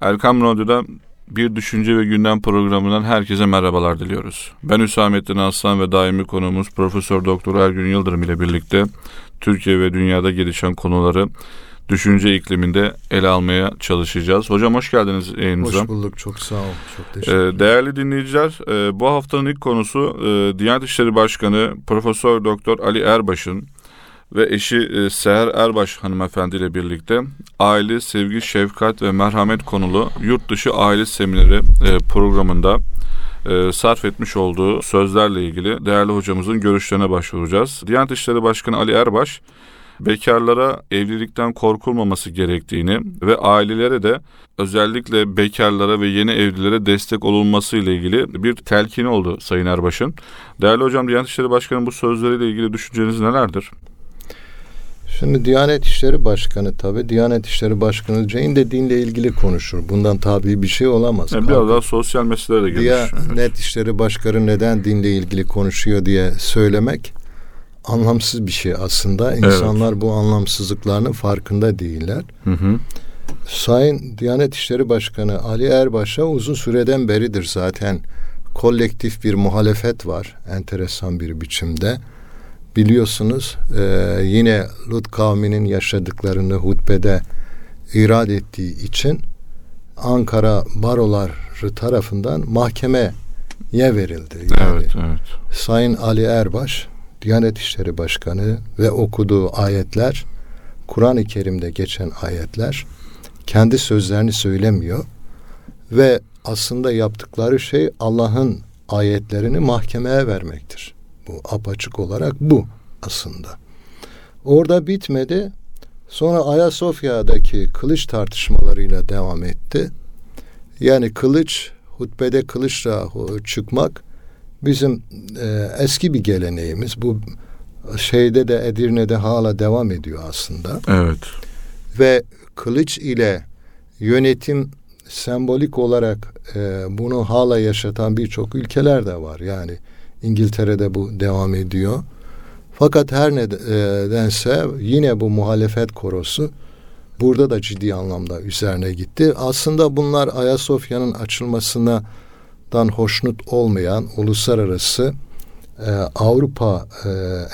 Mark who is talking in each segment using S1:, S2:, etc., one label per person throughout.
S1: Erkam Radyo'da bir düşünce ve gündem programından herkese merhabalar diliyoruz. Ben Hüsamettin Aslan ve daimi konuğumuz Profesör Doktor Ergün Yıldırım ile birlikte Türkiye ve dünyada gelişen konuları düşünce ikliminde ele almaya çalışacağız. Hocam hoş geldiniz yayınımıza.
S2: Hoş bulduk. Çok sağ ol. Çok teşekkür ederim.
S1: Ee, değerli dinleyiciler, e, bu haftanın ilk konusu e, Diyanet İşleri Başkanı Profesör Doktor Ali Erbaş'ın ve eşi e, Seher Erbaş hanımefendi ile birlikte aile, sevgi, şefkat ve merhamet konulu yurt dışı aile semineri e, programında e, sarf etmiş olduğu sözlerle ilgili değerli hocamızın görüşlerine başvuracağız. Diyanet İşleri Başkanı Ali Erbaş, bekarlara evlilikten korkulmaması gerektiğini ve ailelere de özellikle bekarlara ve yeni evlilere destek olunması ile ilgili bir telkini oldu Sayın Erbaş'ın. Değerli hocam Diyanet İşleri Başkanı'nın bu sözleriyle ilgili düşünceniz nelerdir?
S2: Şimdi Diyanet İşleri Başkanı tabi Diyanet İşleri Başkanı deyince dinle ilgili konuşur. Bundan tabi bir şey olamaz.
S1: Yani biraz daha sosyal meselelere de
S2: girmiş. Diyanet evet. İşleri Başkanı neden dinle ilgili konuşuyor diye söylemek anlamsız bir şey aslında. İnsanlar evet. bu anlamsızlıklarının farkında değiller. Hı hı. Sayın Diyanet İşleri Başkanı Ali Erbaş'a uzun süreden beridir zaten kolektif bir muhalefet var enteresan bir biçimde. Biliyorsunuz e, yine Lut kavminin yaşadıklarını hutbede irad ettiği için Ankara baroları tarafından mahkemeye verildi.
S1: Yani evet, evet.
S2: Sayın Ali Erbaş Diyanet İşleri Başkanı ve okuduğu ayetler Kur'an-ı Kerim'de geçen ayetler kendi sözlerini söylemiyor ve aslında yaptıkları şey Allah'ın ayetlerini mahkemeye vermektir. Bu apaçık olarak bu aslında. Orada bitmedi. Sonra Ayasofya'daki kılıç tartışmalarıyla devam etti. Yani kılıç, hutbede kılıçla çıkmak bizim e, eski bir geleneğimiz. Bu şeyde de Edirne'de hala devam ediyor aslında.
S1: Evet.
S2: Ve kılıç ile yönetim sembolik olarak e, bunu hala yaşatan birçok ülkeler de var. Yani İngiltere'de bu devam ediyor. Fakat her nedense yine bu muhalefet korosu burada da ciddi anlamda üzerine gitti. Aslında bunlar Ayasofya'nın açılmasına dan hoşnut olmayan uluslararası e, Avrupa e,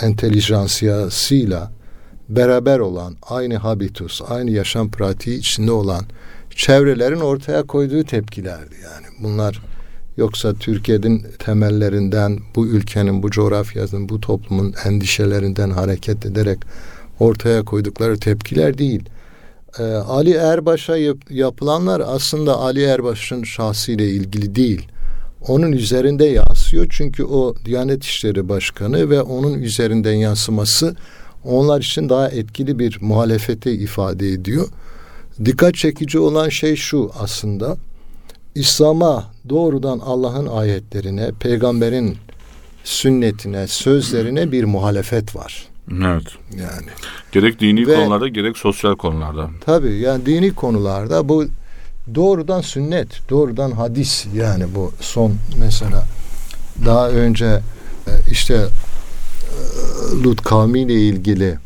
S2: entelijansiyasıyla beraber olan aynı habitus, aynı yaşam pratiği içinde olan çevrelerin ortaya koyduğu tepkilerdi yani. Bunlar yoksa Türkiye'nin temellerinden, bu ülkenin, bu coğrafyasının, bu toplumun endişelerinden hareket ederek ortaya koydukları tepkiler değil. Ee, Ali Erbaş'a yap, yapılanlar aslında Ali Erbaş'ın şahsıyla ilgili değil onun üzerinde yansıyor. Çünkü o Diyanet İşleri Başkanı ve onun üzerinden yansıması onlar için daha etkili bir muhalefete ifade ediyor. Dikkat çekici olan şey şu aslında. İslam'a doğrudan Allah'ın ayetlerine, peygamberin sünnetine, sözlerine bir muhalefet var.
S1: Evet. Yani gerek dini Ve, konularda gerek sosyal konularda.
S2: Tabii yani dini konularda bu doğrudan sünnet, doğrudan hadis yani bu son mesela daha önce e, işte e, Lut kavmiyle ilgili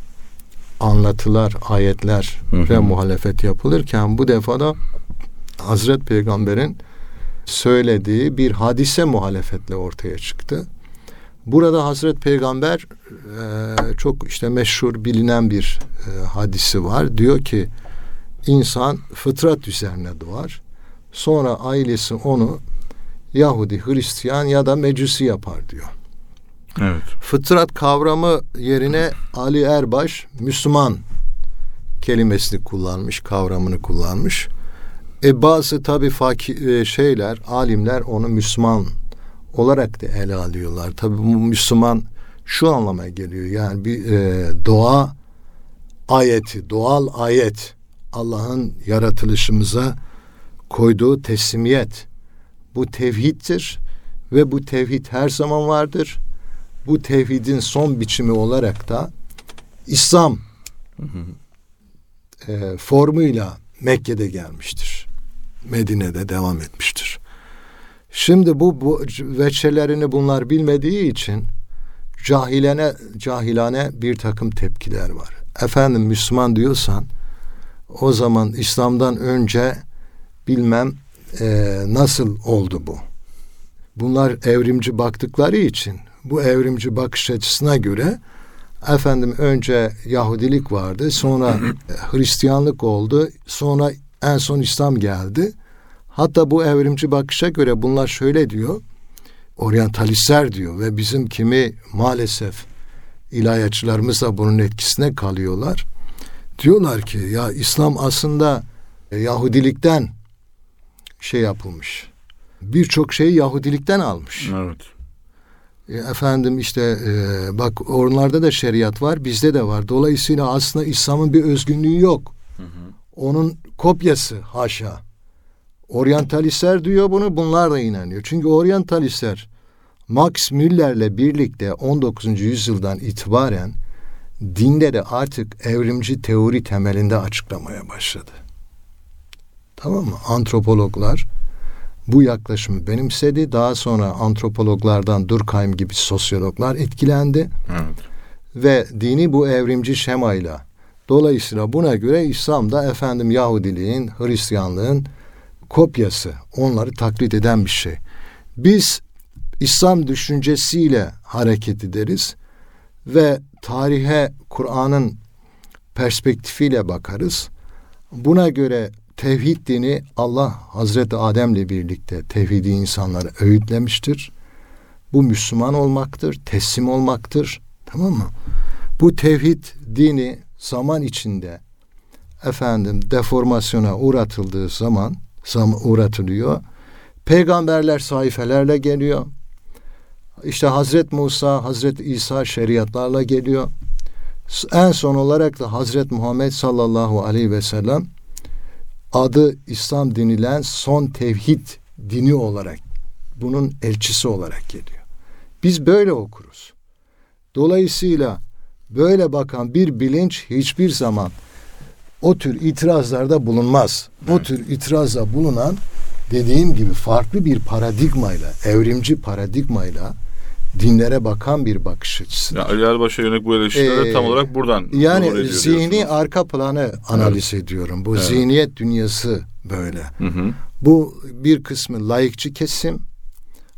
S2: anlatılar, ayetler ve muhalefet yapılırken bu defada Hazret Peygamber'in söylediği bir hadise muhalefetle ortaya çıktı. Burada Hazret Peygamber e, çok işte meşhur bilinen bir hadisi var. Diyor ki insan fıtrat üzerine doğar. Sonra ailesi onu Yahudi, Hristiyan ya da Mecusi yapar diyor.
S1: Evet.
S2: Fıtrat kavramı yerine Ali Erbaş Müslüman kelimesini kullanmış, kavramını kullanmış. E bazı tabi fakir e, şeyler, alimler onu Müslüman olarak da ele alıyorlar. Tabi bu Müslüman şu anlama geliyor. Yani bir e, doğa ayeti, doğal ayet Allah'ın yaratılışımıza koyduğu teslimiyet. Bu tevhiddir ve bu tevhid her zaman vardır. Bu tevhidin son biçimi olarak da İslam e, formuyla Mekke'de gelmiştir. Medine'de devam etmiştir. Şimdi bu, bu veçelerini bunlar bilmediği için cahilene cahilane bir takım tepkiler var. Efendim Müslüman diyorsan o zaman İslam'dan önce bilmem e, nasıl oldu bu. Bunlar evrimci baktıkları için bu evrimci bakış açısına göre efendim önce Yahudilik vardı sonra Hristiyanlık oldu sonra en son İslam geldi. Hatta bu evrimci bakışa göre bunlar şöyle diyor oryantalistler diyor ve bizim kimi maalesef ilahiyatçılarımız da bunun etkisine kalıyorlar. Diyorlar ki ya İslam aslında e, Yahudilikten şey yapılmış. Birçok şeyi Yahudilikten almış.
S1: Evet.
S2: E, efendim işte e, bak onlarda da şeriat var, bizde de var. Dolayısıyla aslında İslam'ın bir özgünlüğü yok. Hı hı. Onun kopyası haşa. Oryantalistler diyor bunu, bunlar da inanıyor. Çünkü oryantalistler Max Müller'le birlikte 19. yüzyıldan itibaren dinleri artık evrimci teori temelinde açıklamaya başladı. Tamam mı? Antropologlar bu yaklaşımı benimsedi. Daha sonra antropologlardan Durkheim gibi sosyologlar etkilendi. Evet. Ve dini bu evrimci şemayla dolayısıyla buna göre İslam da efendim Yahudiliğin, Hristiyanlığın kopyası. Onları taklit eden bir şey. Biz İslam düşüncesiyle hareket ederiz ve tarihe Kur'an'ın perspektifiyle bakarız. Buna göre tevhid dini Allah Hazreti Adem'le birlikte tevhidi insanları öğütlemiştir. Bu Müslüman olmaktır, teslim olmaktır. Tamam mı? Bu tevhid dini zaman içinde efendim deformasyona uğratıldığı zaman zam uğratılıyor. Peygamberler sayfelerle geliyor. İşte Hazret Musa, Hazret İsa şeriatlarla geliyor. En son olarak da Hazret Muhammed sallallahu aleyhi ve sellem adı İslam denilen son tevhid dini olarak bunun elçisi olarak geliyor. Biz böyle okuruz. Dolayısıyla böyle bakan bir bilinç hiçbir zaman o tür itirazlarda bulunmaz. O tür itirazda bulunan dediğim gibi farklı bir paradigmayla, evrimci paradigmayla dinlere bakan bir bakış açısı.
S1: Ya Ali Erbaş'a yönelik bu eleştirileri ee, tam olarak buradan
S2: Yani zihni arka planı analiz evet. ediyorum. Bu evet. zihniyet dünyası böyle. Hı hı. Bu bir kısmı layıkçı kesim.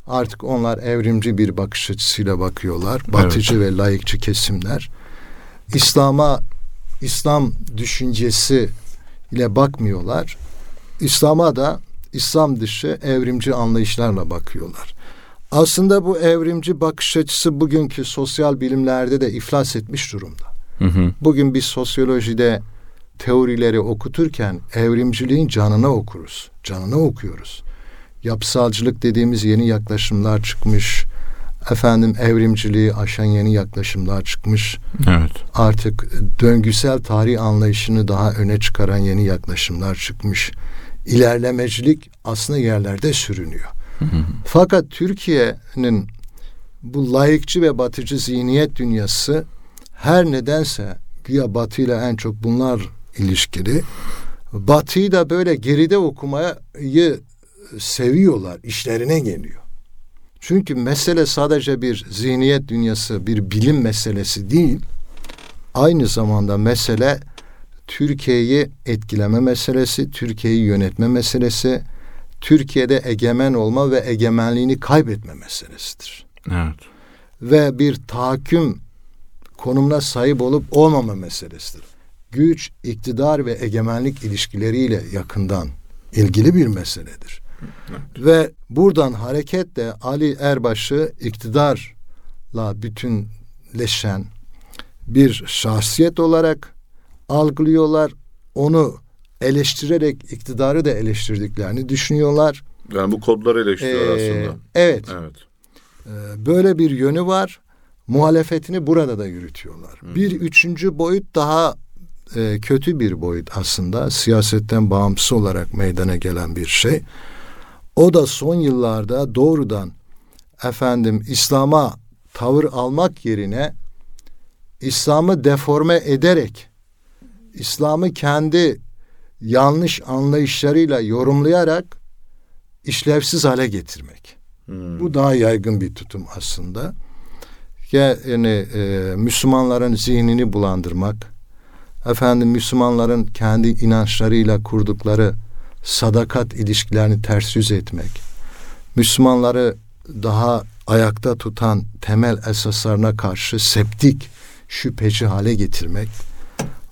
S2: Artık onlar evrimci bir bakış açısıyla bakıyorlar. Batıcı evet. ve layıkçı kesimler. İslam'a İslam düşüncesi ile bakmıyorlar. İslam'a da İslam dışı evrimci anlayışlarla bakıyorlar. Aslında bu evrimci bakış açısı bugünkü sosyal bilimlerde de iflas etmiş durumda. Hı hı. Bugün biz sosyolojide teorileri okuturken evrimciliğin canına okuruz. Canına okuyoruz. Yapısalcılık dediğimiz yeni yaklaşımlar çıkmış. Efendim evrimciliği aşan yeni yaklaşımlar çıkmış. Evet. Artık döngüsel tarih anlayışını daha öne çıkaran yeni yaklaşımlar çıkmış. İlerlemecilik aslında yerlerde sürünüyor. Fakat Türkiye'nin bu layıkçı ve batıcı zihniyet dünyası her nedense güya batıyla en çok bunlar ilişkili. Batıyı da böyle geride okumayı seviyorlar, işlerine geliyor. Çünkü mesele sadece bir zihniyet dünyası, bir bilim meselesi değil. Aynı zamanda mesele Türkiye'yi etkileme meselesi, Türkiye'yi yönetme meselesi, Türkiye'de egemen olma ve egemenliğini kaybetme meselesidir. Evet. Ve bir tahakküm konumuna sahip olup olmama meselesidir. Güç, iktidar ve egemenlik ilişkileriyle yakından ilgili bir meseledir. Evet. Ve buradan hareketle Ali Erbaş'ı iktidarla bütünleşen bir şahsiyet olarak algılıyorlar. Onu eleştirerek iktidarı da eleştirdiklerini düşünüyorlar.
S1: Yani bu kodları eleştiriyor ee, aslında.
S2: Evet. Evet. Ee, böyle bir yönü var. Muhalefetini burada da yürütüyorlar. Hı. Bir üçüncü boyut daha e, kötü bir boyut aslında. Siyasetten bağımsız olarak meydana gelen bir şey. O da son yıllarda doğrudan efendim İslam'a tavır almak yerine İslam'ı deforme ederek İslam'ı kendi yanlış anlayışlarıyla yorumlayarak işlevsiz hale getirmek. Hmm. Bu daha yaygın bir tutum aslında. Yani e, Müslümanların zihnini bulandırmak, efendim Müslümanların kendi inançlarıyla kurdukları sadakat ilişkilerini ters yüz etmek, Müslümanları daha ayakta tutan temel esaslarına karşı septik, şüpheci hale getirmek.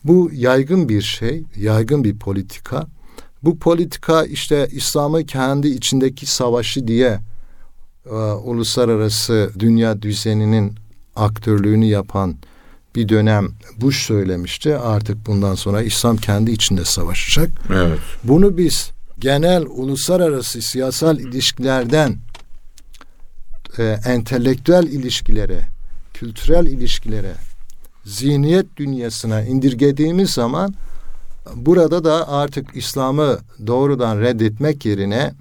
S2: Bu yaygın bir şey, yaygın bir politika. Bu politika işte İslam'ı kendi içindeki savaşı diye e, uluslararası dünya düzeninin aktörlüğünü yapan bir dönem Bush söylemişti. Artık bundan sonra İslam kendi içinde savaşacak.
S1: Evet.
S2: Bunu biz genel uluslararası siyasal ilişkilerden e, entelektüel ilişkilere, kültürel ilişkilere, zihniyet dünyasına indirgediğimiz zaman burada da artık İslam'ı doğrudan reddetmek yerine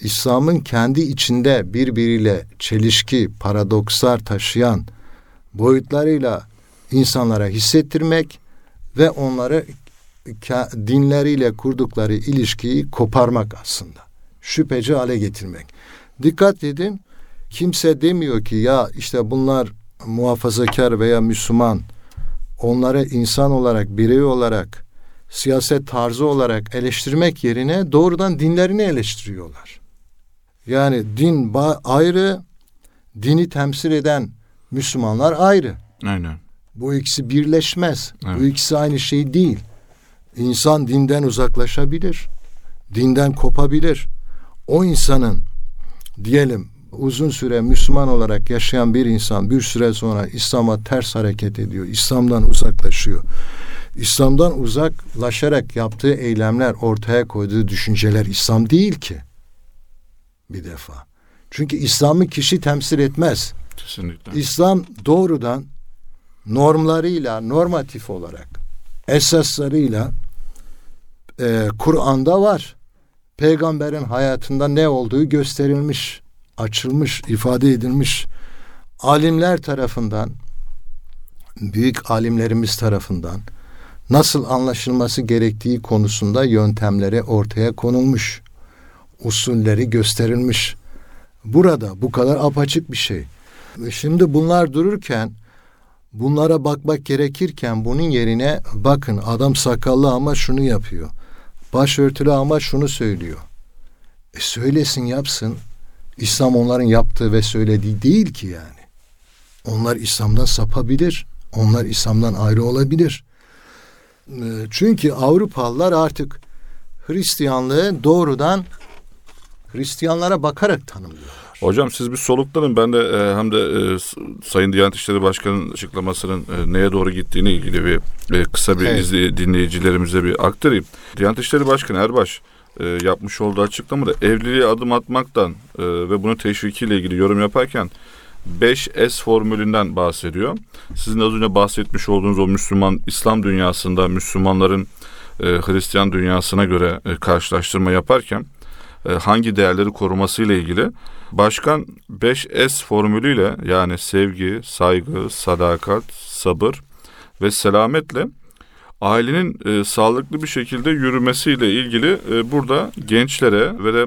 S2: İslam'ın kendi içinde birbiriyle çelişki, paradokslar taşıyan boyutlarıyla insanlara hissettirmek ve onları dinleriyle kurdukları ilişkiyi koparmak aslında. Şüpheci hale getirmek. Dikkat edin kimse demiyor ki ya işte bunlar muhafazakar veya Müslüman onları insan olarak, birey olarak, siyaset tarzı olarak eleştirmek yerine doğrudan dinlerini eleştiriyorlar. Yani din ayrı, dini temsil eden Müslümanlar ayrı.
S1: Aynen.
S2: Bu ikisi birleşmez. Evet. Bu ikisi aynı şey değil. İnsan dinden uzaklaşabilir. Dinden kopabilir. O insanın diyelim uzun süre Müslüman olarak yaşayan bir insan bir süre sonra İslam'a ters hareket ediyor. İslam'dan uzaklaşıyor. İslam'dan uzaklaşarak yaptığı eylemler, ortaya koyduğu düşünceler İslam değil ki. Bir defa. Çünkü İslam'ı kişi temsil etmez.
S1: Kesinlikle.
S2: İslam doğrudan normlarıyla, normatif olarak, esaslarıyla e, Kur'an'da var. Peygamberin hayatında ne olduğu gösterilmiş, açılmış, ifade edilmiş. Alimler tarafından, büyük alimlerimiz tarafından nasıl anlaşılması gerektiği konusunda yöntemleri ortaya konulmuş. Usulleri gösterilmiş. Burada bu kadar apaçık bir şey. Şimdi bunlar dururken bunlara bakmak gerekirken bunun yerine bakın adam sakallı ama şunu yapıyor. Başörtülü ama şunu söylüyor. E söylesin yapsın. İslam onların yaptığı ve söylediği değil ki yani. Onlar İslam'dan sapabilir. Onlar İslam'dan ayrı olabilir. E, çünkü Avrupalılar artık Hristiyanlığı doğrudan Hristiyanlara bakarak tanımlıyorlar.
S1: Hocam siz bir soluklanın. Ben de e, hem de e, Sayın Diyanet İşleri Başkanı'nın açıklamasının e, neye doğru gittiğini ilgili bir e, kısa bir evet. izley, dinleyicilerimize bir aktarayım. Diyanet İşleri Başkanı Erbaş e, yapmış olduğu açıklamada evliliğe adım atmaktan e, ve bunu teşvikiyle ilgili yorum yaparken 5S formülünden bahsediyor. Sizin az önce bahsetmiş olduğunuz o Müslüman İslam dünyasında Müslümanların e, Hristiyan dünyasına göre e, karşılaştırma yaparken e, hangi değerleri koruması ile ilgili başkan 5S formülüyle yani sevgi, saygı, sadakat, sabır ve selametle ailenin e, sağlıklı bir şekilde yürümesiyle ilgili e, burada gençlere ve de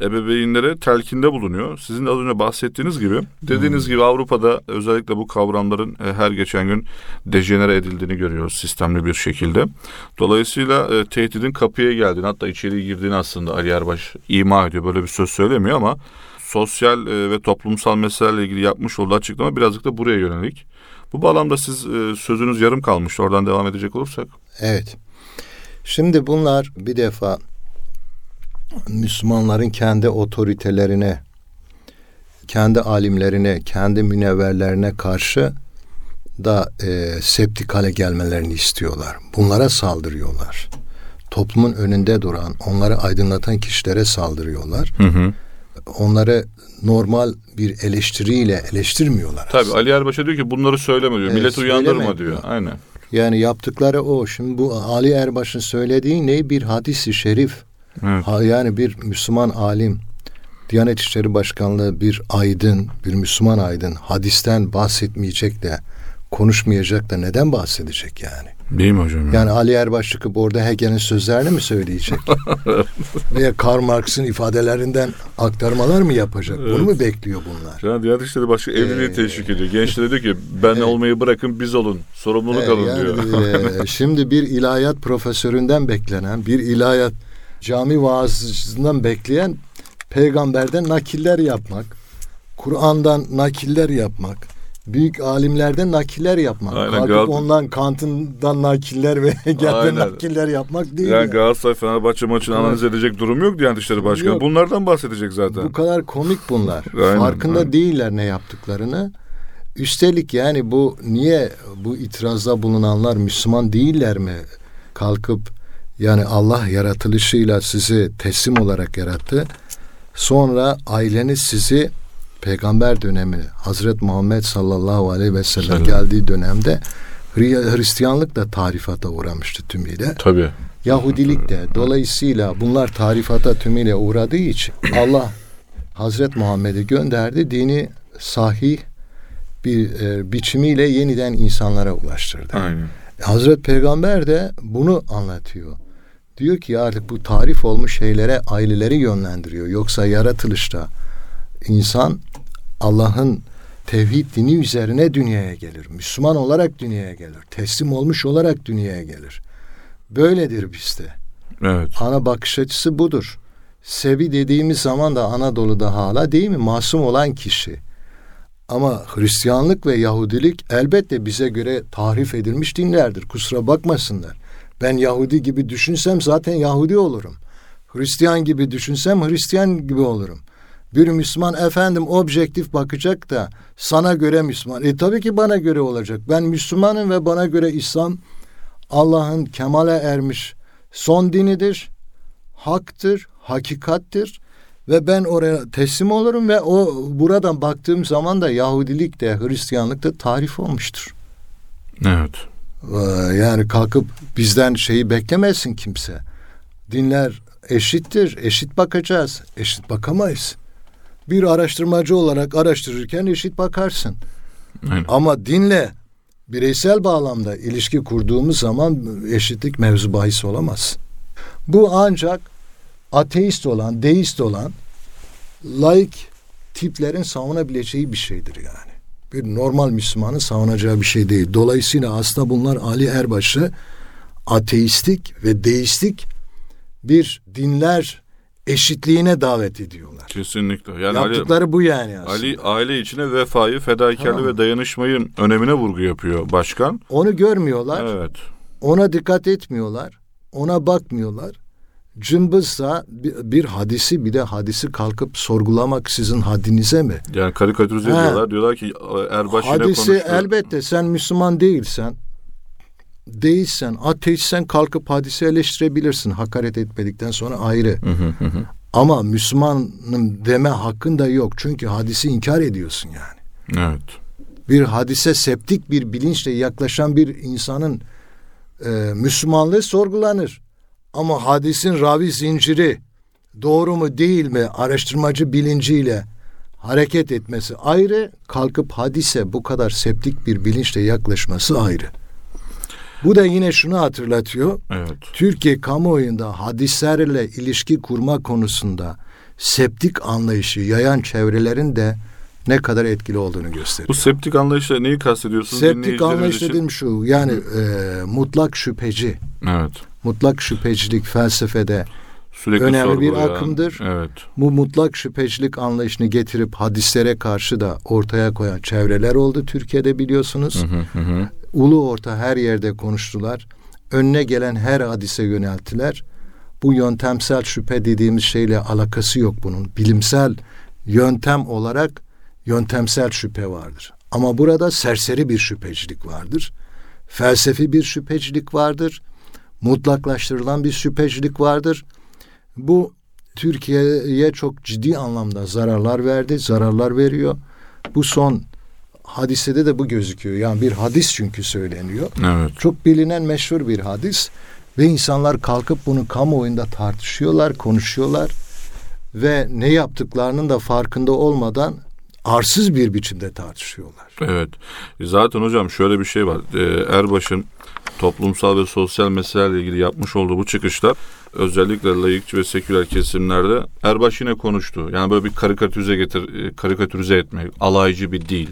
S1: ebeveynlere telkinde bulunuyor. Sizin de az önce bahsettiğiniz gibi dediğiniz hmm. gibi Avrupa'da özellikle bu kavramların e, her geçen gün dejenere edildiğini görüyoruz sistemli bir şekilde. Dolayısıyla e, tehdidin kapıya geldiğini hatta içeri girdiğini aslında Ali Erbaş ima ediyor. Böyle bir söz söylemiyor ama sosyal e, ve toplumsal meselelerle ilgili yapmış olduğu açıklama birazcık da buraya yönelik. Bu bağlamda siz e, sözünüz yarım kalmıştı. Oradan devam edecek olursak.
S2: Evet. Şimdi bunlar bir defa Müslümanların kendi otoritelerine, kendi alimlerine, kendi münevverlerine karşı da e, septik hale gelmelerini istiyorlar. Bunlara saldırıyorlar. Toplumun önünde duran, onları aydınlatan kişilere saldırıyorlar. Hı hı. Onları normal bir eleştiriyle eleştirmiyorlar.
S1: Tabi Ali Erbaş'a diyor ki bunları söyleme diyor. Evet, Milleti uyandırma diyor. Aynen.
S2: Yani yaptıkları o. Şimdi bu Ali Erbaş'ın söylediği ne? Bir hadisi şerif. Evet. Ha, yani bir Müslüman alim, Diyanet İşleri Başkanlığı bir aydın, bir Müslüman aydın hadisten bahsetmeyecek de konuşmayacak da neden bahsedecek yani?
S1: Değil mi hocam?
S2: Yani Ali Erbaş çıkıp orada Hegel'in sözlerini mi söyleyecek? Veya Karl Marx'ın ifadelerinden aktarmalar mı yapacak? Evet. Bunu mu bekliyor bunlar?
S1: Yani Diyanet İşleri Başka evliliği ee, teşvik ediyor. Gençlere diyor ki ben e, olmayı bırakın biz olun. Sorumluluk ee, alın yani, diyor.
S2: e, şimdi bir ilahiyat profesöründen beklenen, bir ilahiyat cami vaazından bekleyen peygamberden nakiller yapmak, Kur'an'dan nakiller yapmak, büyük alimlerden nakiller yapmak.
S1: Aynen,
S2: Kalkıp
S1: Gal-
S2: ondan Kant'ından nakiller ve Hegel'den nakiller yapmak değil.
S1: Yani
S2: yani.
S1: Galatasaray Fenerbahçe maçını
S2: Evet.
S1: analiz edecek durum yok Diyanet İşleri Başkanı.
S2: Yok.
S1: Bunlardan bahsedecek zaten.
S2: Bu kadar komik bunlar.
S1: Aynen,
S2: Farkında
S1: aynen.
S2: değiller ne yaptıklarını. Üstelik yani bu niye bu itirazda bulunanlar Müslüman değiller mi? Kalkıp yani Allah yaratılışıyla sizi teslim olarak yarattı. Sonra aileniz sizi peygamber dönemi Hazret Muhammed sallallahu aleyhi ve sellem
S1: Selam.
S2: geldiği dönemde Hri- Hristiyanlık da tarifata uğramıştı tümüyle.
S1: Tabii.
S2: Yahudilik de dolayısıyla bunlar tarifata tümüyle uğradığı için Allah Hazret Muhammed'i gönderdi dini sahih bir e, biçimiyle yeniden insanlara ulaştırdı.
S1: Aynen.
S2: Hazret Peygamber de bunu anlatıyor. Diyor ki artık bu tarif olmuş şeylere aileleri yönlendiriyor. Yoksa yaratılışta insan Allah'ın tevhid dini üzerine dünyaya gelir. Müslüman olarak dünyaya gelir. Teslim olmuş olarak dünyaya gelir. Böyledir bizde.
S1: Evet.
S2: Ana bakış açısı budur. Sebi dediğimiz zaman da Anadolu'da hala değil mi? Masum olan kişi. Ama Hristiyanlık ve Yahudilik elbette bize göre tahrif edilmiş dinlerdir. Kusura bakmasınlar. Ben Yahudi gibi düşünsem zaten Yahudi olurum. Hristiyan gibi düşünsem Hristiyan gibi olurum. Bir Müslüman efendim objektif bakacak da sana göre Müslüman. E tabii ki bana göre olacak. Ben Müslümanım ve bana göre İslam Allah'ın kemale ermiş son dinidir, haktır, hakikattir ve ben oraya teslim olurum ve o buradan baktığım zaman da Yahudilik de Hristiyanlık da tarif olmuştur.
S1: Evet.
S2: Ee, Yani kalkıp bizden şeyi beklemesin kimse. Dinler eşittir, eşit bakacağız. Eşit bakamayız. Bir araştırmacı olarak araştırırken eşit bakarsın.
S1: Aynen.
S2: Ama dinle bireysel bağlamda ilişki kurduğumuz zaman eşitlik mevzu bahis olamaz. Bu ancak ateist olan, deist olan laik tiplerin savunabileceği bir şeydir yani. Bir normal Müslümanın savunacağı bir şey değil. Dolayısıyla aslında bunlar Ali Erbaş'ı ateistik ve deistik bir dinler eşitliğine davet ediyorlar.
S1: Kesinlikle. Yani Ali,
S2: Yaptıkları bu yani aslında.
S1: Ali aile içine vefayı, fedakarlığı
S2: Tamam.
S1: ve dayanışmayı önemine vurgu yapıyor başkan.
S2: Onu görmüyorlar.
S1: Evet.
S2: Ona dikkat etmiyorlar. Ona bakmıyorlar. Cımbızsa bir, hadisi bir de hadisi kalkıp sorgulamak sizin haddinize mi?
S1: Yani karikatürize ediyorlar. Diyorlar ki Erbaş yine
S2: hadisi
S1: konuştu.
S2: elbette sen Müslüman değilsen, değilsen, ateistsen kalkıp hadisi eleştirebilirsin hakaret etmedikten sonra ayrı.
S1: Hı hı hı hı.
S2: Ama Müslümanım deme hakkın da yok. Çünkü hadisi inkar ediyorsun yani.
S1: Evet.
S2: bir hadise septik bir bilinçle yaklaşan bir insanın e, Müslümanlığı sorgulanır. Ama hadisin ravi zinciri doğru mu değil mi araştırmacı bilinciyle hareket etmesi ayrı, kalkıp hadise bu kadar septik bir bilinçle yaklaşması ayrı. Bu da yine şunu hatırlatıyor.
S1: Evet.
S2: Türkiye kamuoyunda hadislerle ilişki kurma konusunda septik anlayışı yayan çevrelerin de ne kadar etkili olduğunu gösteriyor.
S1: Bu septik anlayışla neyi kastediyorsunuz?
S2: Septik anlayış
S1: için?
S2: dediğim şu yani e, mutlak şüpheci,
S1: Evet.
S2: mutlak şüphecilik felsefede
S1: Sürekli
S2: Önemli bir akımdır.
S1: Evet.
S2: bu mutlak şüphecilik anlayışını getirip hadislere karşı da ortaya koyan çevreler oldu Türkiye'de biliyorsunuz.
S1: Hı hı hı.
S2: Ulu orta her yerde konuştular. Önüne gelen her hadise yönelttiler. Bu yöntemsel şüphe dediğimiz şeyle alakası yok bunun. Bilimsel yöntem olarak yöntemsel şüphe vardır. Ama burada serseri bir şüphecilik vardır. Felsefi bir şüphecilik vardır. Mutlaklaştırılan bir şüphecilik vardır. Bu Türkiye'ye çok ciddi anlamda zararlar verdi, zararlar veriyor. Bu son hadisede de bu gözüküyor. Yani bir hadis çünkü söyleniyor.
S1: Evet.
S2: Çok bilinen meşhur bir hadis ve insanlar kalkıp bunu kamuoyunda tartışıyorlar, konuşuyorlar ve ne yaptıklarının da farkında olmadan arsız bir biçimde tartışıyorlar.
S1: Evet. Zaten hocam şöyle bir şey var. Ee, Erbaş'ın toplumsal ve sosyal meselelerle ilgili yapmış olduğu bu çıkışlar özellikle layıkçı ve seküler kesimlerde Erbaş yine konuştu. Yani böyle bir karikatürize getir, e, karikatürize etmek, alaycı bir dil.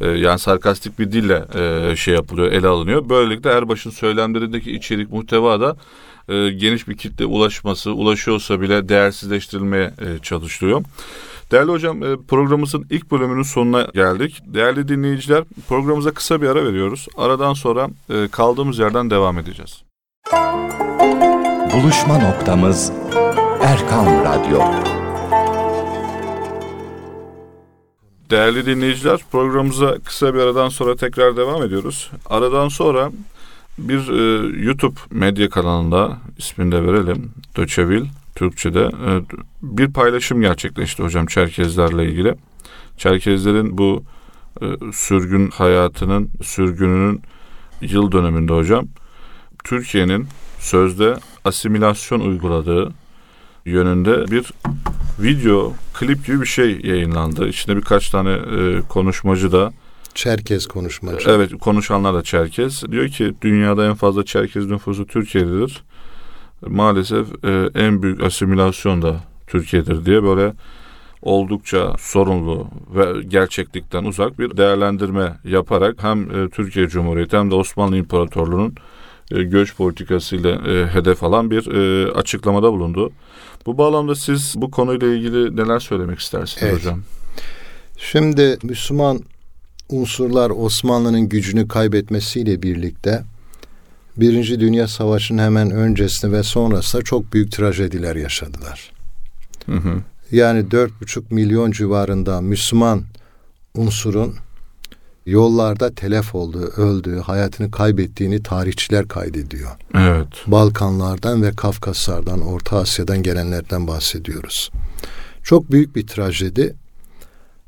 S1: e, Yani sarkastik bir dille e, şey yapılıyor, ele alınıyor. Böylelikle Erbaş'ın söylemlerindeki içerik muhteva da geniş bir kitle ulaşması, ulaşıyorsa bile değersizleştirilmeye çalışılıyor. Değerli hocam programımızın ilk bölümünün sonuna geldik. Değerli dinleyiciler programımıza kısa bir ara veriyoruz. Aradan sonra kaldığımız yerden devam edeceğiz.
S3: Buluşma noktamız Erkan Radyo.
S1: Değerli dinleyiciler programımıza kısa bir aradan sonra tekrar devam ediyoruz. Aradan sonra bir e, YouTube medya kanalında ismini de verelim. Döçevil Türkçe'de e, bir paylaşım gerçekleşti hocam Çerkezlerle ilgili. Çerkezlerin bu e, sürgün hayatının, sürgününün yıl döneminde hocam Türkiye'nin sözde asimilasyon uyguladığı yönünde bir video, klip gibi bir şey yayınlandı. İçinde birkaç tane e, konuşmacı da
S2: Çerkez konuşmacı.
S1: Evet konuşanlar da Çerkez. Diyor ki dünyada en fazla Çerkez nüfusu Türkiye'dedir. Maalesef e, en büyük asimilasyon da Türkiye'dir diye böyle oldukça sorunlu ve gerçeklikten uzak bir değerlendirme yaparak hem e, Türkiye Cumhuriyeti hem de Osmanlı İmparatorluğu'nun e, göç politikasıyla e, hedef alan bir e, açıklamada bulundu. Bu bağlamda siz bu konuyla ilgili neler söylemek istersiniz
S2: Evet.
S1: hocam?
S2: Şimdi Müslüman unsurlar Osmanlı'nın gücünü kaybetmesiyle birlikte Birinci Dünya Savaşı'nın hemen öncesinde ve sonrasında çok büyük trajediler yaşadılar.
S1: Hı hı.
S2: Yani dört buçuk milyon civarında Müslüman unsurun yollarda telef olduğu, öldüğü, hayatını kaybettiğini tarihçiler kaydediyor.
S1: Evet.
S2: Balkanlardan ve Kafkaslardan, Orta Asya'dan gelenlerden bahsediyoruz. Çok büyük bir trajedi.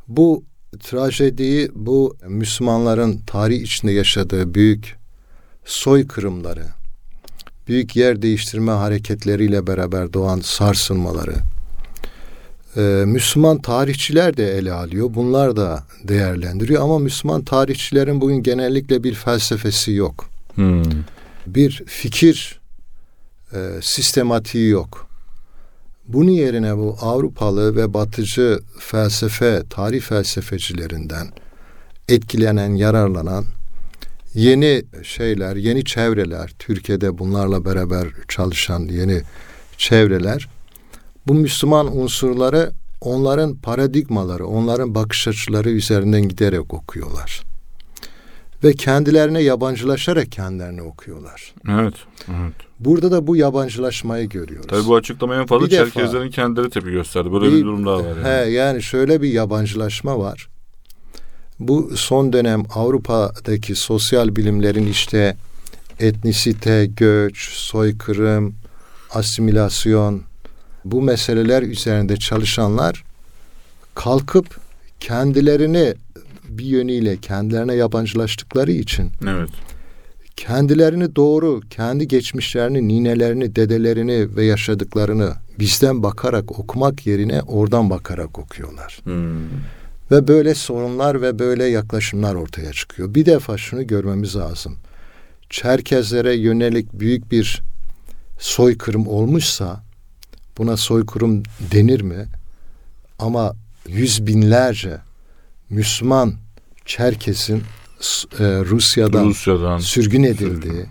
S2: Bu trajediyi bu Müslümanların tarih içinde yaşadığı büyük soykırımları, büyük yer değiştirme hareketleriyle beraber doğan sarsılmaları, e, Müslüman tarihçiler de ele alıyor. Bunlar da değerlendiriyor ama Müslüman tarihçilerin bugün genellikle bir felsefesi yok
S1: Hmm.
S2: bir fikir e, sistematiği yok. Bunun yerine bu Avrupalı ve Batıcı felsefe, tarih felsefecilerinden etkilenen, yararlanan yeni şeyler, yeni çevreler, Türkiye'de bunlarla beraber çalışan yeni çevreler, bu Müslüman unsurları onların paradigmaları, onların bakış açıları üzerinden giderek okuyorlar. Ve kendilerine yabancılaşarak kendilerini okuyorlar.
S1: Evet. Evet.
S2: Burada da bu yabancılaşmayı görüyoruz.
S1: Tabii bu açıklamaya en fazla
S2: Bir defa-
S1: Çerkezlerin kendileri tepki gösterdi. Böyle bir, durum daha var. Yani.
S2: He, yani şöyle bir yabancılaşma var. Bu son dönem Avrupa'daki sosyal bilimlerin işte etnisite, göç, soykırım, asimilasyon bu meseleler üzerinde çalışanlar kalkıp kendilerini bir yönüyle kendilerine yabancılaştıkları için
S1: Evet.
S2: kendilerini doğru, kendi geçmişlerini, ninelerini, dedelerini ve yaşadıklarını bizden bakarak okumak yerine oradan bakarak okuyorlar.
S1: Hmm.
S2: Ve böyle sorunlar ve böyle yaklaşımlar ortaya çıkıyor. Bir defa şunu görmemiz lazım. Çerkezlere yönelik büyük bir soykırım olmuşsa buna soykırım denir mi? Ama yüz binlerce Müslüman Çerkez'in e, Rusya'dan
S1: Rusya'dan.
S2: sürgün edildiği,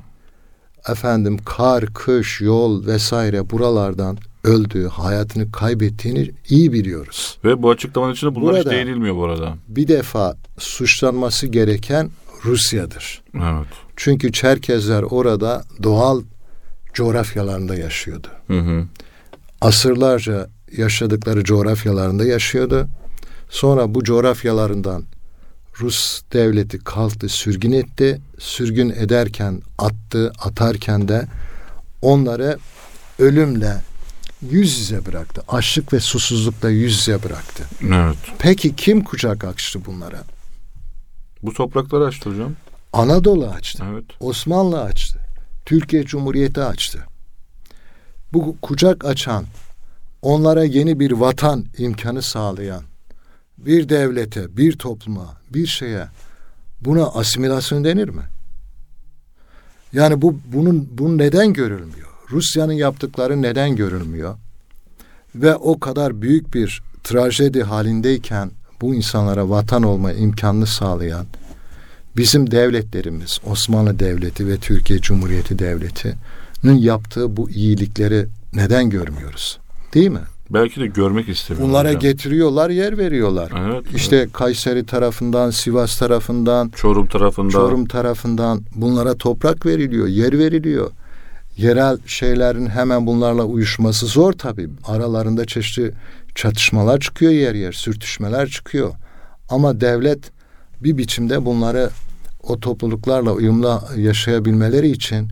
S2: efendim kar, kış, yol vesaire buralardan öldüğü, hayatını kaybettiğini iyi biliyoruz.
S1: Ve bu açıklamanın içinde bunlar hiç
S2: Burada-
S1: değinilmiyor bu arada.
S2: Bir defa suçlanması gereken Rusya'dır.
S1: Evet.
S2: Çünkü Çerkezler orada doğal coğrafyalarında yaşıyordu.
S1: Hı hı.
S2: Asırlarca yaşadıkları coğrafyalarında yaşıyordu. Sonra bu coğrafyalarından Rus devleti kalktı, sürgün etti. Sürgün ederken attı, atarken de onları ölümle yüz yüze bıraktı. Açlık ve susuzlukla yüz yüze bıraktı.
S1: Evet.
S2: Peki kim kucak açtı bunlara?
S1: Bu toprakları açtı hocam.
S2: Anadolu açtı.
S1: Evet.
S2: Osmanlı açtı. Türkiye Cumhuriyeti açtı. Bu kucak açan, onlara yeni bir vatan imkanı sağlayan bir devlete, bir topluma, bir şeye buna asimilasyon denir mi? Yani bu bunun bunun neden görülmüyor? Rusya'nın yaptıkları neden görülmüyor? Ve o kadar büyük bir trajedi halindeyken bu insanlara vatan olma imkanını sağlayan bizim devletlerimiz, Osmanlı Devleti ve Türkiye Cumhuriyeti Devleti yaptığı bu iyilikleri neden görmüyoruz? Değil mi?
S1: Belki de görmek istemiyor.
S2: Bunlara
S1: hocam.
S2: getiriyorlar, yer veriyorlar.
S1: Evet,
S2: işte
S1: evet.
S2: Kayseri tarafından, Sivas tarafından,
S1: Çorum tarafında.
S2: Çorum tarafından bunlara toprak veriliyor, yer veriliyor. Yerel şeylerin hemen bunlarla uyuşması zor tabii. Aralarında çeşitli çatışmalar çıkıyor yer yer, sürtüşmeler çıkıyor. Ama devlet bir biçimde bunları o topluluklarla uyumlu yaşayabilmeleri için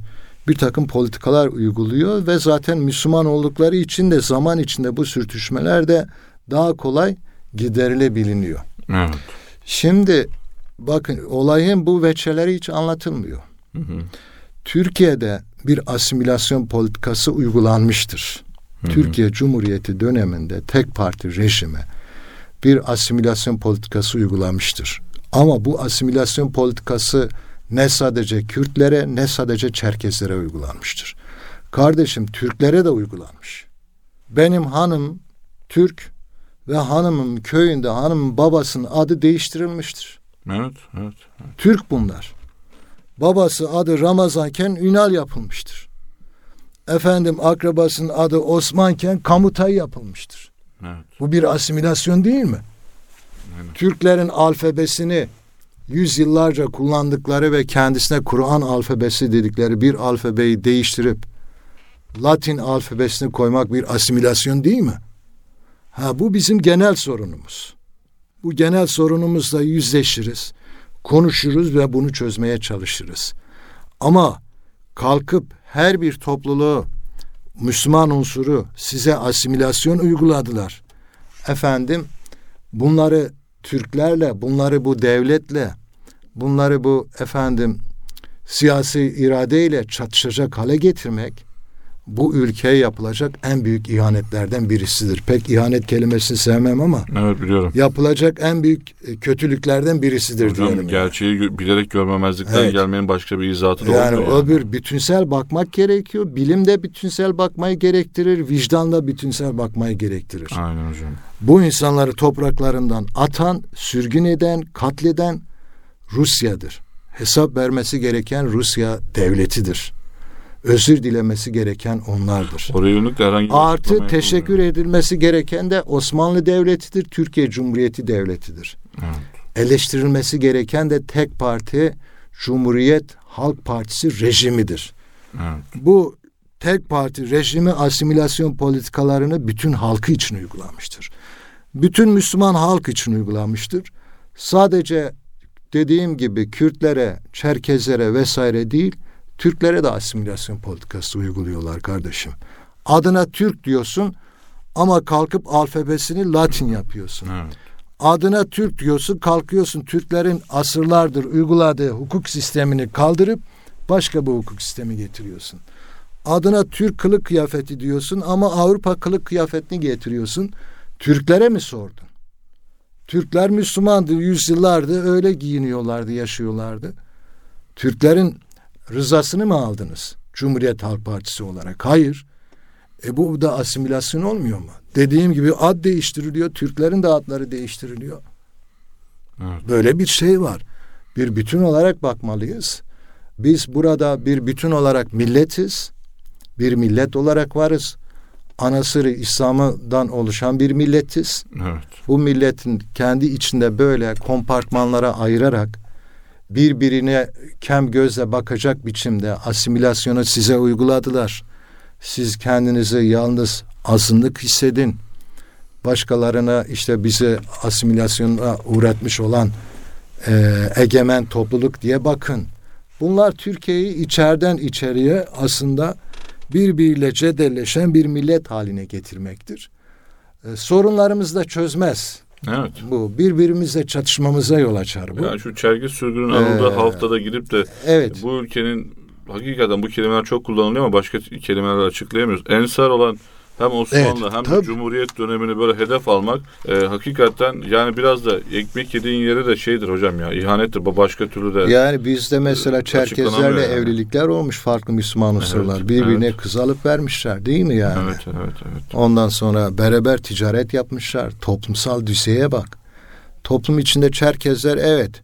S2: bir takım politikalar uyguluyor ve zaten Müslüman oldukları için de zaman içinde bu sürtüşmeler de daha kolay giderilebiliniyor.
S1: Evet.
S2: Şimdi bakın olayın bu veçeleri hiç anlatılmıyor.
S1: Hı hı.
S2: Türkiye'de bir asimilasyon politikası uygulanmıştır. Türkiye Cumhuriyeti döneminde tek parti rejimi bir asimilasyon politikası uygulamıştır. Ama bu asimilasyon politikası ne sadece Kürtlere ne sadece Çerkezlere uygulanmıştır. Kardeşim Türklere de uygulanmış. Benim hanım Türk ve hanımın köyünde hanımın babasının adı değiştirilmiştir.
S1: Evet, evet.
S2: Türk bunlar. Babası adı Ramazanken Ünal yapılmıştır. Efendim akrabasının adı Osmanken Kamutay yapılmıştır.
S1: Evet.
S2: Bu bir asimilasyon değil mi? Türklerin alfabesini yüzyıllarca kullandıkları ve kendisine Kur'an alfabesi dedikleri bir alfabeyi değiştirip Latin alfabesini koymak bir asimilasyon değil mi? Ha bu bizim genel sorunumuz. Bu genel sorunumuzla yüzleşiriz, konuşuruz ve bunu çözmeye çalışırız. Ama kalkıp her bir topluluğu Müslüman unsuru size asimilasyon uyguladılar. Efendim bunları Türklerle, bunları bu devletle, bunları bu efendim siyasi iradeyle çatışacak hale getirmek bu ülkeye yapılacak en büyük ihanetlerden birisidir. Pek ihanet kelimesini sevmem ama
S1: Evet biliyorum.
S2: yapılacak en büyük e, kötülüklerden birisidir
S1: Hocam
S2: diyorum.
S1: gerçeği gö- bilerek görmemezlikten
S2: Evet.
S1: gelmenin başka bir izahatı da
S2: Yani
S1: olmuyor.
S2: o bir bütünsel bakmak gerekiyor. Bilim de bütünsel bakmayı gerektirir. Vicdan da bütünsel bakmayı gerektirir.
S1: Aynen hocam.
S2: Bu insanları topraklarından atan, sürgün eden, katleden Rusya'dır. Hesap vermesi gereken Rusya devletidir. Özür dilemesi gereken onlardır.
S1: Oraya yönelik de herhangi bir
S2: Artı teşekkür
S1: yapılmıyor.
S2: edilmesi gereken de Osmanlı Devleti'dir, Türkiye Cumhuriyeti Devleti'dir.
S1: Evet.
S2: Eleştirilmesi gereken de tek parti Cumhuriyet Halk Partisi rejimidir.
S1: Evet.
S2: Bu tek parti rejimi asimilasyon politikalarını bütün halkı için uygulamıştır. Bütün Müslüman halk için uygulamıştır. Sadece dediğim gibi Kürtlere, Çerkezlere vesaire değil, Türklere de asimilasyon politikası uyguluyorlar kardeşim. Adına Türk diyorsun ama kalkıp alfabesini Latin yapıyorsun.
S1: Evet.
S2: Adına Türk diyorsun, kalkıyorsun Türklerin asırlardır uyguladığı hukuk sistemini kaldırıp başka bir hukuk sistemi getiriyorsun. Adına Türk kılık kıyafeti diyorsun ama Avrupa kılık kıyafetini getiriyorsun. Türklere mi sordun? Türkler Müslümandı, yüzyıllardı öyle giyiniyorlardı, yaşıyorlardı. Türklerin rızasını mı aldınız? Cumhuriyet Halk Partisi olarak. Hayır. E bu da asimilasyon olmuyor mu? Dediğim gibi ad değiştiriliyor, Türklerin de adları değiştiriliyor.
S1: Evet.
S2: Böyle bir şey var. Bir bütün olarak bakmalıyız. Biz burada bir bütün olarak milletiz. Bir millet olarak varız. Anasırı İslam'dan oluşan bir milletiz.
S1: Evet.
S2: Bu milletin kendi içinde böyle kompartmanlara ayırarak birbirine kem gözle bakacak biçimde asimilasyonu size uyguladılar. Siz kendinizi yalnız azınlık hissedin. Başkalarına işte bizi asimilasyona uğratmış olan e, egemen topluluk diye bakın. Bunlar Türkiye'yi içeriden içeriye aslında birbiriyle cedelleşen bir millet haline getirmektir. E, sorunlarımızı da çözmez.
S1: Evet.
S2: Bu birbirimizle çatışmamıza yol açar bu.
S1: Yani şu çergi sürgünün anıldığı
S2: Ee,
S1: haftada gidip de
S2: evet.
S1: bu ülkenin hakikaten bu kelimeler çok kullanılıyor ama başka kelimeler açıklayamıyoruz. Ensar olan hem Osmanlı
S2: Evet,
S1: hem
S2: tabii.
S1: Cumhuriyet dönemini böyle hedef almak e, hakikaten yani biraz da ekmek yediğin yere de şeydir hocam ya ihanettir. Bu başka türlü de
S2: Yani bizde mesela Çerkezlerle
S1: açıklanamıyor yani.
S2: evlilikler olmuş farklı Müslüman unsurlar.
S1: Evet,
S2: Birbirine
S1: evet.
S2: kız alıp vermişler değil mi yani?
S1: evet evet evet.
S2: Ondan sonra beraber ticaret yapmışlar. Toplumsal düzeye bak. Toplum içinde Çerkezler evet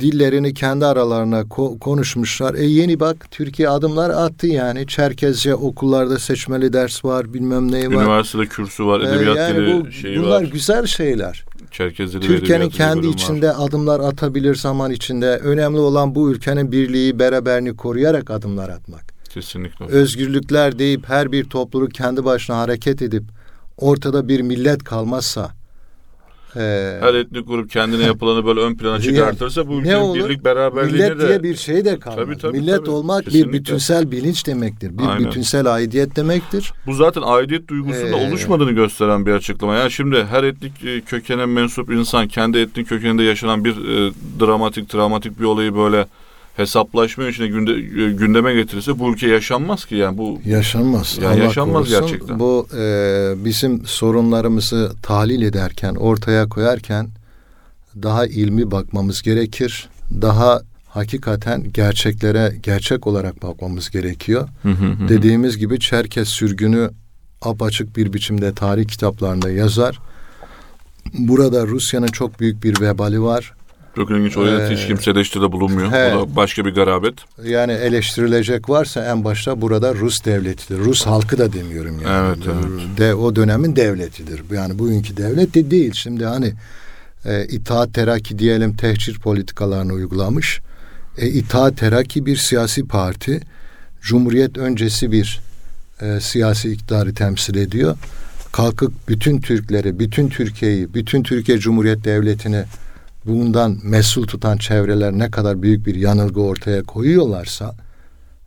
S2: dillerini kendi aralarına ko- konuşmuşlar. E yeni bak Türkiye adımlar attı yani. Çerkezce okullarda seçmeli ders var, bilmem ne var.
S1: Üniversitede kürsü var,
S2: E,
S1: edebiyat
S2: yani
S1: dili
S2: bu,
S1: şeyi
S2: bunlar
S1: var.
S2: güzel şeyler.
S1: Çerkez dili
S2: Türkiye'nin kendi
S1: bölümü var.
S2: içinde adımlar atabilir zaman içinde. Önemli olan bu ülkenin birliği, beraberliğini koruyarak adımlar atmak.
S1: Kesinlikle.
S2: Özgürlükler deyip her bir topluluk kendi başına hareket edip ortada bir millet kalmazsa e,
S1: Her etnik grup kendine yapılanı böyle ön plana çıkartırsa bu ülkenin
S2: olur?
S1: birlik beraberliğine
S2: millet
S1: de
S2: diye bir şey de kalmaz.
S1: Tabii, tabii,
S2: millet
S1: tabii.
S2: olmak
S1: Kesinlikle.
S2: bir bütünsel bilinç demektir. Bir
S1: Aynen.
S2: bütünsel aidiyet demektir.
S1: bu zaten aidiyet duygusunda
S2: Ee,
S1: oluşmadığını gösteren bir açıklama. Yani şimdi her etnik e, kökene mensup insan kendi etnik kökeninde yaşanan bir e, dramatik, travmatik bir olayı böyle hesaplaşma içine günde, e, gündeme getirirse bu ülke yaşanmaz ki yani bu
S2: Yaşanmaz.
S1: Ya
S2: Allah
S1: yaşanmaz
S2: korusun.
S1: gerçekten.
S2: Bu e, bizim sorunlarımızı tahlil ederken, ortaya koyarken daha ilmi bakmamız gerekir. Daha hakikaten gerçeklere gerçek olarak bakmamız gerekiyor. Dediğimiz gibi Çerkes sürgünü apaçık bir biçimde tarih kitaplarında yazar. Burada Rusya'nın çok büyük bir vebali var.
S1: Çok ilginç oraya
S2: Ee,
S1: hiç kimse eleştiride bulunmuyor.
S2: he.
S1: O da başka bir garabet.
S2: Yani eleştirilecek varsa en başta burada Rus devletidir. Rus halkı da demiyorum yani.
S1: Evet, evet.
S2: De, o dönemin devletidir. Yani bugünkü devlet de değil. Şimdi hani e, itaat terakki diyelim tehcir politikalarını uygulamış. E, itaat terakki bir siyasi parti. Cumhuriyet öncesi bir e, siyasi iktidarı temsil ediyor. Kalkıp bütün Türkleri, bütün Türkiye'yi, bütün Türkiye Cumhuriyet Devleti'ni bundan mesul tutan çevreler ne kadar büyük bir yanılgı ortaya koyuyorlarsa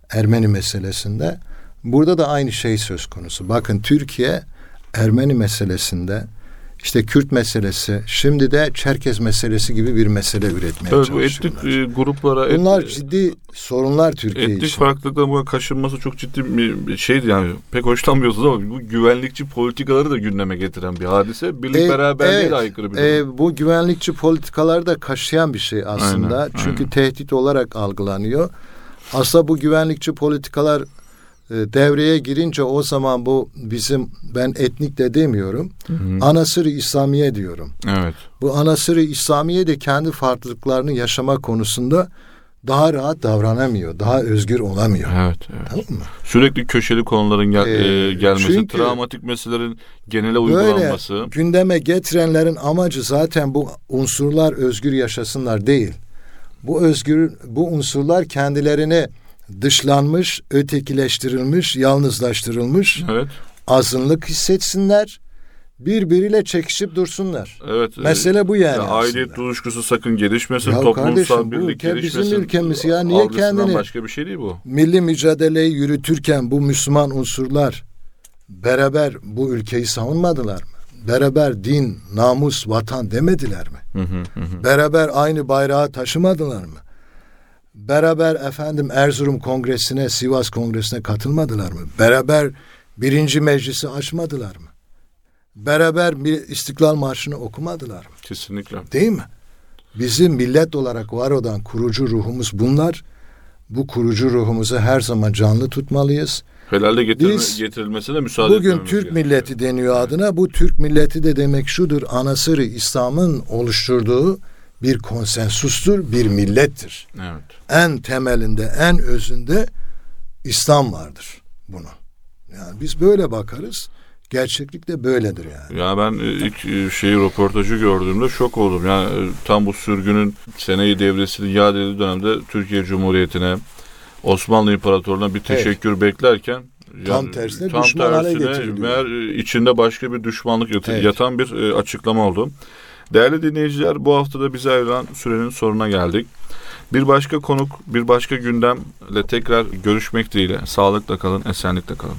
S2: Ermeni meselesinde burada da aynı şey söz konusu. Bakın Türkiye Ermeni meselesinde işte Kürt meselesi şimdi de Çerkez meselesi gibi bir mesele üretmeye
S1: Evet, bu etnik
S2: çalışıyorlar.
S1: e, gruplara et-
S2: Bunlar ciddi sorunlar Türkiye
S1: etnik
S2: için.
S1: farklılıkların bu kaşınması çok ciddi bir şeydi yani pek hoşlanmıyorsunuz ama bu güvenlikçi politikaları da gündeme getiren bir hadise. Birlik
S2: E,
S1: beraberliğe
S2: evet,
S1: de aykırı bir
S2: e,
S1: durum.
S2: bu güvenlikçi politikaları da kaşıyan bir şey aslında.
S1: Aynen,
S2: Çünkü
S1: aynen.
S2: tehdit olarak algılanıyor. Aslında bu güvenlikçi politikalar e, devreye girince o zaman bu bizim ben etnik de demiyorum. Anasırı İslamiye diyorum.
S1: Evet.
S2: Bu anasırı İslamiye de kendi farklılıklarını yaşama konusunda daha rahat davranamıyor. Daha özgür olamıyor.
S1: Evet, evet.
S2: Tamam mı?
S1: Sürekli köşeli konuların gel,
S2: Ee,
S1: e, gelmesi,
S2: çünkü-
S1: travmatik meselelerin genele
S2: Böyle
S1: uygulanması.
S2: gündeme getirenlerin amacı zaten bu unsurlar özgür yaşasınlar değil. Bu özgür bu unsurlar kendilerini dışlanmış, ötekileştirilmiş, yalnızlaştırılmış,
S1: Evet.
S2: azınlık hissetsinler, birbiriyle çekişip dursunlar.
S1: Evet. e,
S2: Mesele bu yani
S1: ya
S2: aslında.
S1: duygusu sakın gelişmesin,
S2: Ya
S1: toplumsal
S2: kardeşim, bu
S1: birlik
S2: ülke bizim
S1: gelişmesin.
S2: ülkemiz ya. Niye kendini-
S1: başka bir şey değil bu.
S2: Milli mücadeleyi yürütürken bu Müslüman unsurlar beraber bu ülkeyi savunmadılar mı? Beraber din, namus, vatan demediler mi?
S1: Hı, hı hı.
S2: Beraber aynı bayrağı taşımadılar mı? Beraber efendim Erzurum Kongresi'ne, Sivas Kongresi'ne katılmadılar mı? Beraber birinci meclisi açmadılar mı? Beraber bir İstiklal Marşı'nı okumadılar mı?
S1: Kesinlikle.
S2: Değil mi? Bizim millet olarak var olan kurucu ruhumuz bunlar. Bu kurucu ruhumuzu her zaman canlı tutmalıyız.
S1: Helalde getirilme,
S2: Biz-
S1: getirilmesine müsaade
S2: Bugün Türk
S1: gerekiyor.
S2: milleti deniyor adına. Bu Türk milleti de demek şudur. Anasırı İslam'ın oluşturduğu bir konsensustur, bir millettir.
S1: Evet.
S2: En temelinde, en özünde İslam vardır bunu. Yani biz böyle bakarız. Gerçeklik de böyledir yani.
S1: Ya ben e, ilk e, şeyi röportajı gördüğümde şok oldum. Yani e, tam bu sürgünün seneyi devresinin iade edildiği dönemde Türkiye Cumhuriyeti'ne Osmanlı İmparatorluğu'na bir teşekkür beklerken
S2: Tam tersine düşman hale getiriliyor.
S1: meğer içinde başka bir düşmanlık yatı-
S2: Evet.
S1: yatan bir açıklama oldu. Değerli dinleyiciler bu haftada bize ayrılan sürenin sonuna geldik. Bir başka konuk, bir başka gündemle tekrar görüşmek dileğiyle. Sağlıkla kalın, esenlikle kalın.